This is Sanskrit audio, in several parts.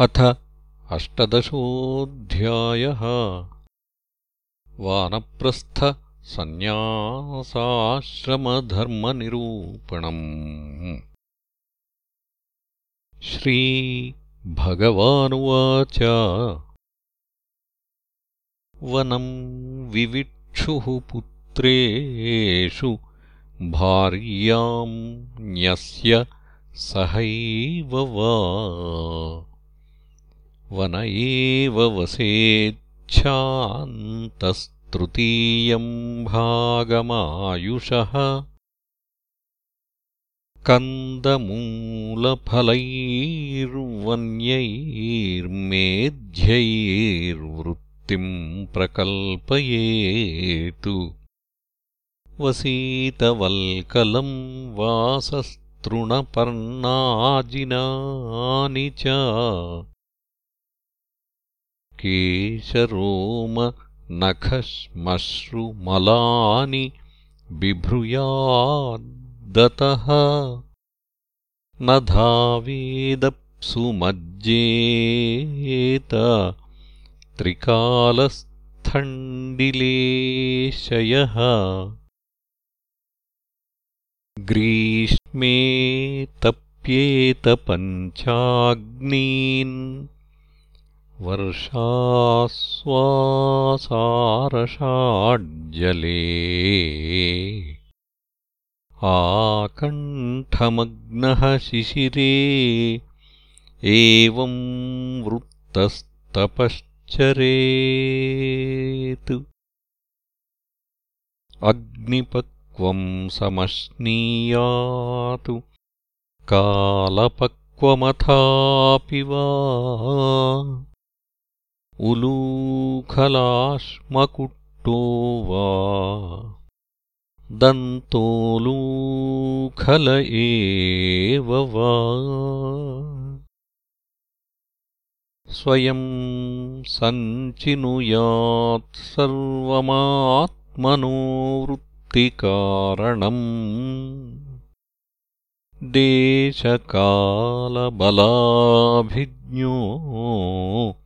अथ अष्टदशोऽध्यायः। वानप्रस्थसन्न्यासाश्रमधर्मनिरूपणम् श्रीभगवानुवाच। वनम् विविक्षुः पुत्रेषु भार्याम् न्यस्य सहैव वा वन एव वसेच्छान्तस्तृतीयम् भागमायुषः। कन्दमूलफलैर्वन्यैर्मेध्यैर्वृत्तिम् प्रकल्पयेतु। वसीतवल्कलम् वासस्तृणपर्णाजिनानि च केशरोमनखश्मश्रुमलानि बिभ्रूयाद्दतः। न धावेदप्सुमज्जेत त्रिकालस्थण्डिलेशयः। ग्रीष्मे तप्येतपञ्चाग्नीन् वर्षास्वासारषाड्जले आकण्ठमग्नः शिशिरे एवं वृत्तस्तपश्चरेत्। अग्निपक्वम् समश्नीयातु। कालपक्वमथापि वा उलूखलाश्मकुट्टो वा दन्तोलूखल एव वा। स्वयं सञ्चिनुयात् सर्वमात्मनो वृत्तिकारणम्। देशकालबलाभिज्ञो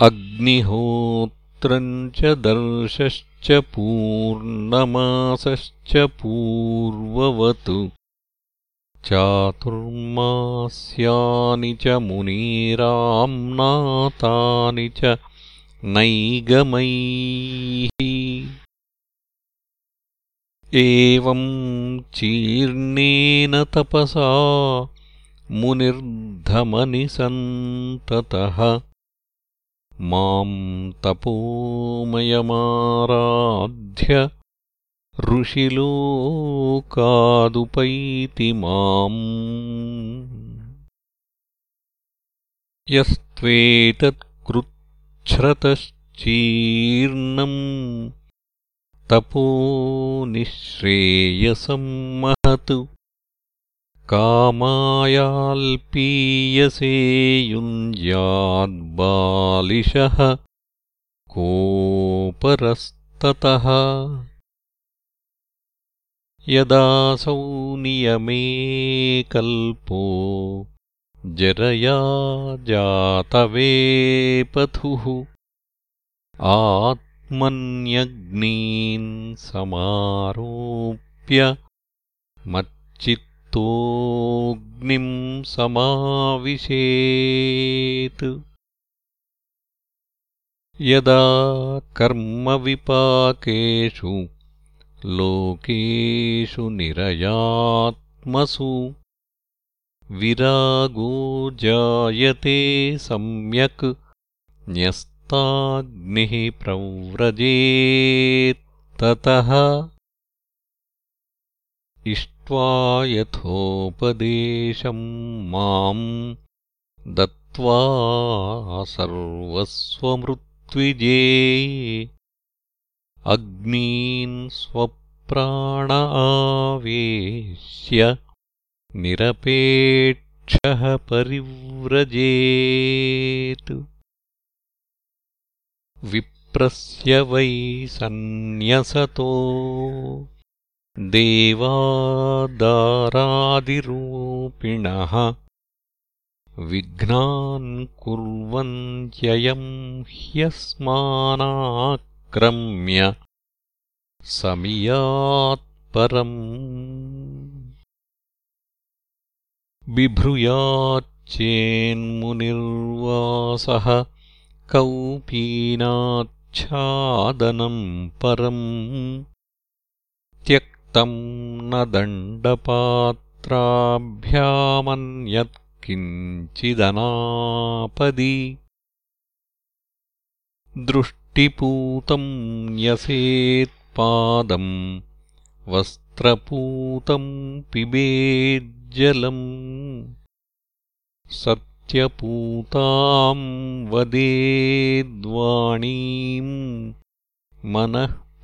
अग्निहोत्रम् च दर्शश्च पूर्णमासश्च पूर्ववत्। चातुर्मास्यानि च मुनीराम्नातानि च नैगमैः। एवम् चीर्णेन तपसा मुनिर्धमनिसन्ततः माम् तपोमयमाराध्य ऋषिलोकादुपैति माम् यस्त्वेतत्कृच्छ्रतश्चीर्णम् तपो निःश्रेयसम् महतु कामायाल्पीयसे युञ्ज्याद्बालिशः कोपरस्ततः। यदासौ नियमे कल्पो जरया जातवेपथुः आत्मन्यग्नीन् समारोप्य मच्चित् ोऽग्निम् समाविशेत्। यदा कर्मविपाकेषु लोकेषु निरयात्मसु विरागो जायते सम्यक् न्यस्ताग्निः प्रव्रजेत्ततः यथोपदेशम् माम् दत्त्वा सर्वस्वमृत्विजे अग्नीन् स्वप्राण आवेश्य निरपेक्षः परिव्रजेत्। विप्रस्य वै सन्न्यसतो देवादारादिरूपिणः विघ्नान् कुर्वन्त्ययम् ह्यस्मानाक्रम्य समियात्परम् बिभ्रूयाच्चेन्मुनिर्वासः कौपीनाच्छादनम् परम् त्यक्तम् न दण्डपात्राभ्यामन्यत्किञ्चिदनापदि। दृष्टिपूतम् न्यसेत्पादम् वस्त्रपूतम् पिबेज्जलम्। सत्यपूताम् वदेद्वाणीम्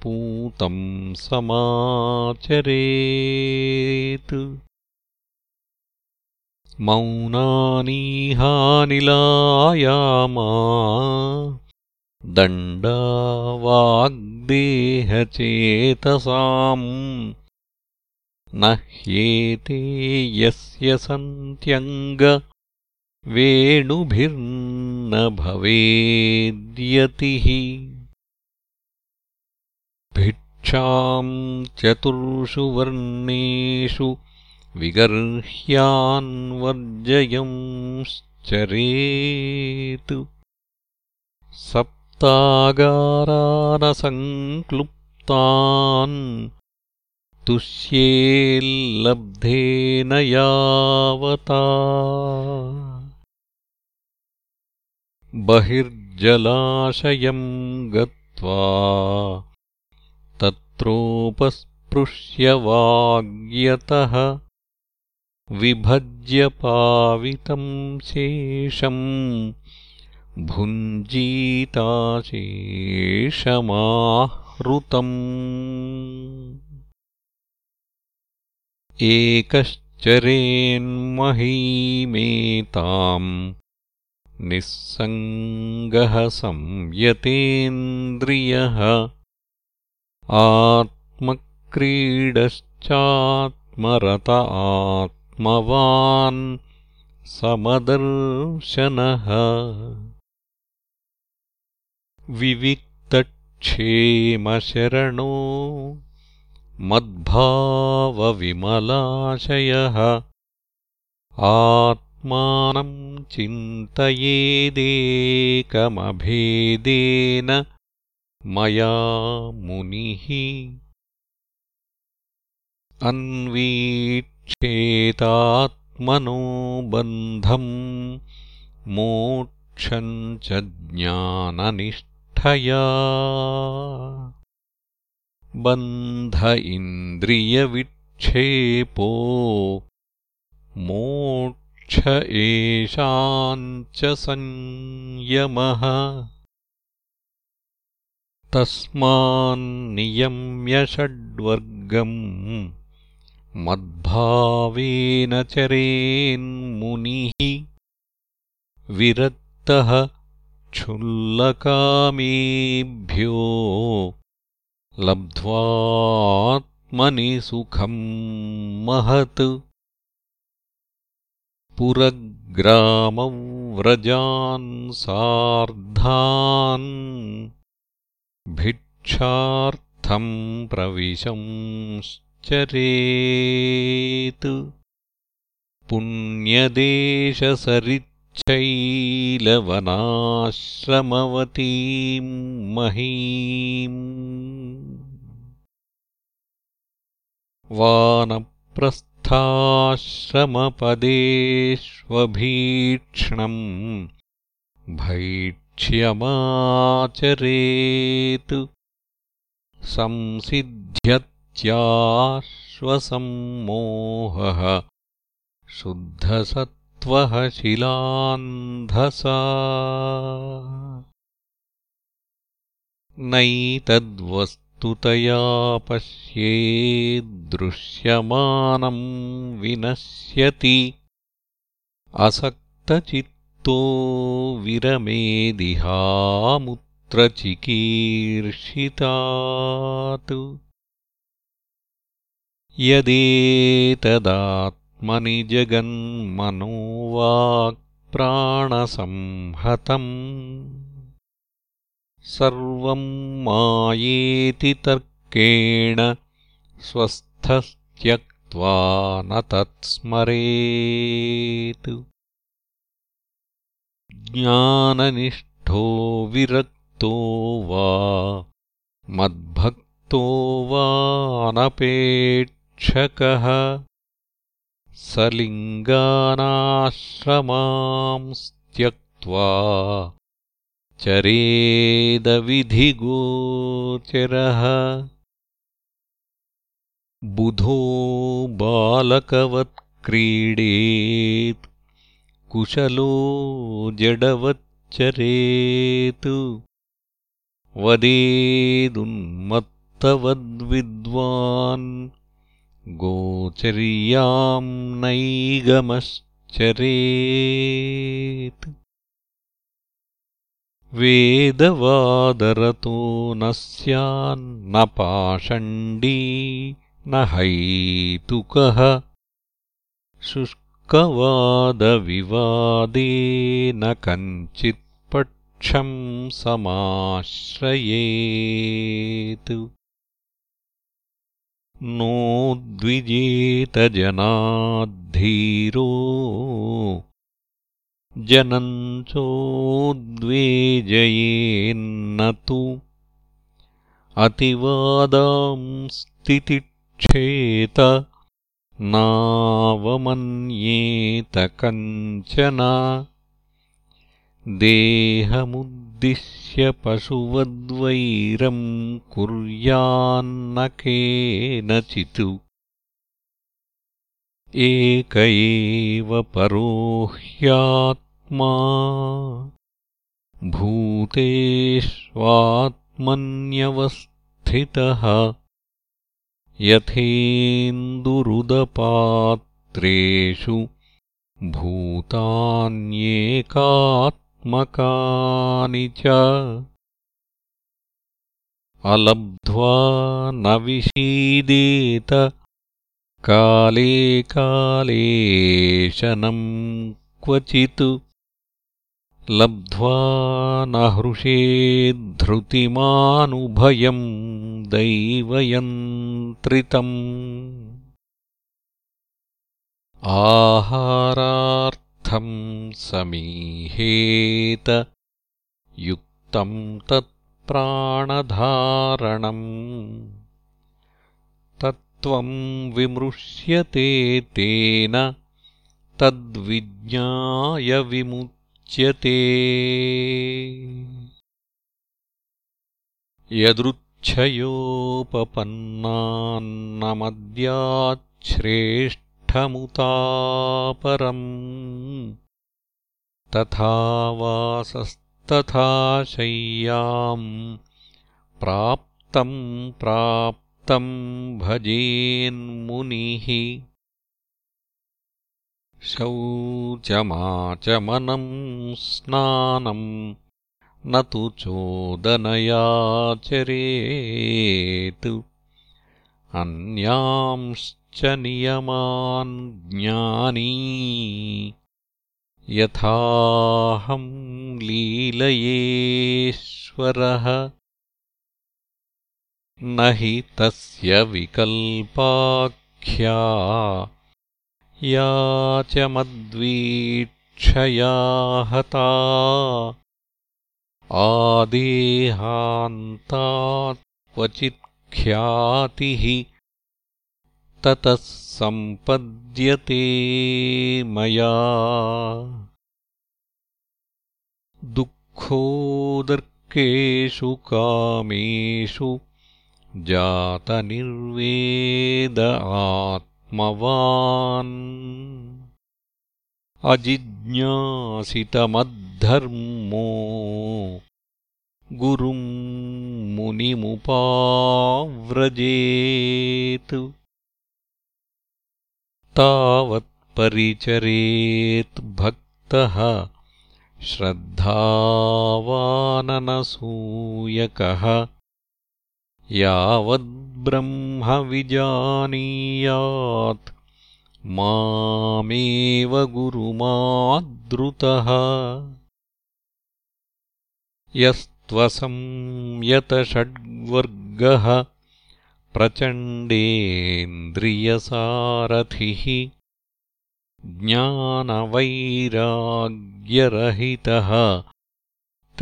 मनःपूतम् समाचरेत्। मौनानीहानिलायामा दण्डावाग्देहचेतसाम्। न ह्येते यस्य सन्त्यङ्ग वेणुभिर्न भवेद्यतिः भिक्षाम् चतुर्षु वर्णेषु विगर्ह्यान्वर्जयंश्चरेत् सप्तागारानसङ्क्लुप्तान् तुष्येल्लब्धेन यावता। बहिर्जलाशयम् गत्वा तत्रोपस्पृश्यवाग्यतः विभज्यपावितम् शेषम् भुञ्जीताशेषमाहृतम्। एकश्चरेन्महीमेताम् निःसङ्गः संयतेन्द्रियः आत्मक्रीडश्चात्मरत आत्मवान् समदर्शनः। विविक्तक्षेमशरणो मद्भावविमलाशयः। आत्मानम् चिन्तयेदेकमभेदेन मया मुनिः अन्वीक्षेतात्मनो बन्धम् मोक्षम् च ज्ञाननिष्ठया। बन्ध इन्द्रियविक्षेपो मोक्ष एषाम् च संयमः तस्मान्नियम्य षड्वर्गम्। मद्भावेन चरेन्मुनिः विरक्तः क्षुल्लकामेभ्यो लब्ध्वात्मनि सुखम् महत्। पुरग्रामव्रजान् सार्धान् भिक्षार्थम् प्रविशंश्चरेत्। पुण्यदेशसरिच्छैलवनाश्रमवतीम् महीम्। वानप्रस्थाश्रमपदेष्वभीक्ष्णम्। भैक्ष्यमाचरेत् संसिध्यत्यर्थम् नित्याश्वसम्मोहः शुद्धसत्त्वः शिलान्धसा। नैतद्वस्तुतया पश्येद्दृश्यमानम् विनश्यति असक्तचित्तो विरमेदिहामुत्रचिकीर्षितात् यदेतदात्मनि जगन्मनोवाक्प्राणसंहतम्। सर्वम् मायेति तर्केण स्वस्थस्त्यक्त्वा न तत्स्मरेत् ज्ञाननिष्ठो विरक्तो वा मद्भक्तो वानपेक्षकः सलिङ्गानाश्रमांस्त्यक्त्वा चरेदविधिगोचरः। बुधो बालकवत्क्रीडेत् कुशलो जडवच्चरेत्। वदेदुन्मत्तवद्विद्वान् गोचर्याम् नैगमश्चरेत्। वेदवादरतो न स्यान्न पाषण्डी न हैतुकः शुष्कवादविवादे न कञ्चित्पक्षम् समाश्रयेत्। नोद्विजेतजनाद्धीरो जनम् चोद्वेजयेन्न तु। अतिवादांस्तितिक्षेत नावमन्येत कञ्चन देहमुद्दिश्य पशुवद्वैरम् कुर्यान्न केनचित् एक एव परो ह्यात्मा भूतेष्वात्मन्यवस्थितः यथेन्दुरुदपात्रेषु भूतान्येकात्मकानि च अलब्ध्वा न विषीदेत काले कालेशनम् क्वचित् लब्ध्वा न हृषेद्धृतिमानुभयम् दैवयन्त्रितम्। आहारार्थम् समीहेत युक्तम् तत्प्राणधारणम्। त्वम् विमृश्यते तेन तद्विज्ञाय विमुच्यते यदृच्छयोपपन्नान्नमद्याच्छ्रेष्ठमुतापरम्। तथा वासस्तथा शय्याम्। प्राप्तम् प्राप् तम् भजेन्मुनिः शौचमाचमनम् स्नानम् न तु चोदनयाचरेत्। अन्यांश्च नियमान् ज्ञानी यथाहम् लीलयेश्वरः। न हि तस्य विकल्पाख्या या च मद्वीक्षया हता क्वचित्ख्यातिः ततः सम्पद्यते मया। दुःखोदर्केषु कामेषु जातनिर्वेद आत्मवान्। अजिज्ञासितमद्धर्मो गुरुम् मुनिमुपाव्रजेत्। तावत्परिचरेत् भक्तः श्रद्धावाननसूयकः यावद्ब्रह्मविजानीयात्। मामेव गुरुमादृतः। यस्त्वसंयतषड्वर्गः प्रचण्डेन्द्रियसारथिः। ज्ञानवैराग्यरहितः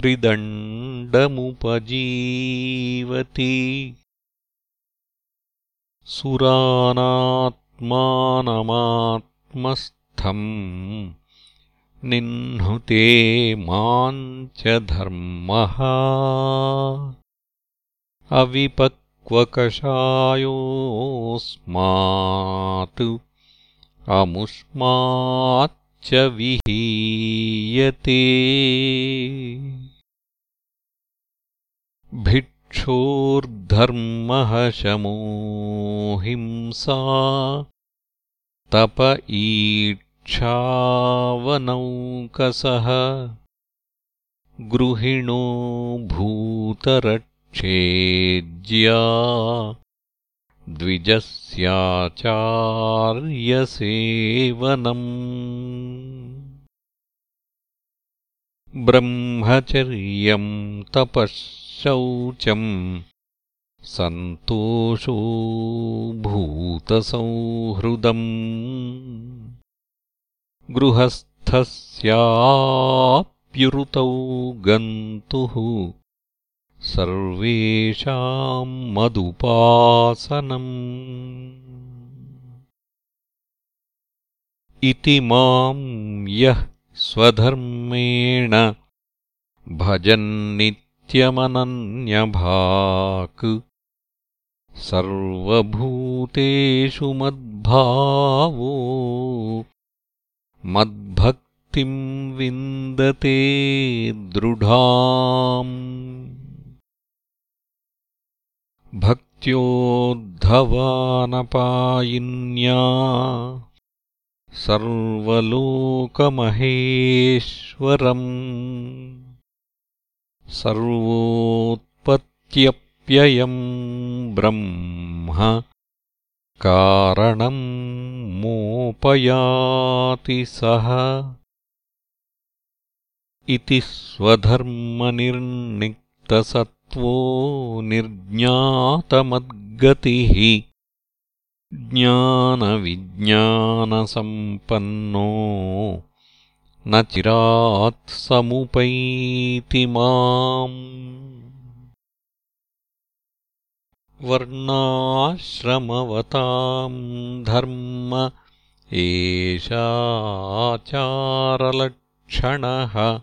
त्रिदण्डमुपजीवति। सुरानात्मानमात्मस्थम् निह्नुते मां च धर्मः। अविपक्वकषायोऽस्मात् अमुष्माच्च विहीयते भिक्षोर्धर्मः शमोहिंसा तप ईक्षावनौकसः गृहिणो भूतरक्षेज्या द्विजस्याचार्यसेवनम्। ब्रह्मचर्यम् तपःशौचम् सन्तोषो भूतसंहृदम् गृहस्थस्याप्युरुतौ गन्तुः सर्वेषाम् मदुपासनम् इति माम् यः स्वधर्मेण भजन्नित्यमनन्यभाक् सर्वभूतेषु मद्भावो। मद्भक्तिम् विन्दते दृढाम्। भक्त्योद्धवानपायिन्या। सर्वलोकमहेश्वरम् सर्वोत्पत्त्यप्ययम् ब्रह्म कारणम् मोपयाति सः इति स्वधर्मनिर्णिक्तसत् त्वो निर्ज्ञातमद्गतिः ज्ञानविज्ञानसम्पन्नो न चिरात् समुपैति माम्। वर्णाश्रमवताम् धर्म एषाचारलक्षणः।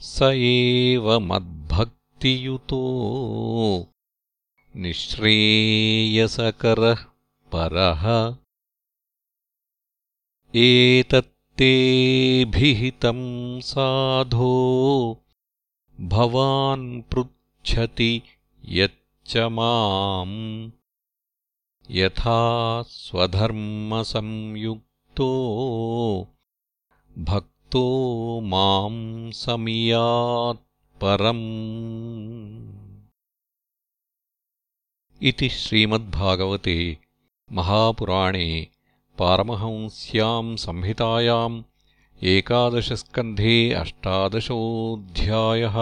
स एव मद्भक् युतो निःश्रेयसकरः परः एतत्तेभिहितम् साधो। भवान् पृच्छति यच्च माम्। यथा स्वधर्मसंयुक्तो। भक्तो माम् समियात् परम्। इति श्रीमद्भागवते महापुराणे पारमहंस्याम् संहितायाम् एकादशस्कन्धे अष्टादशोऽध्यायः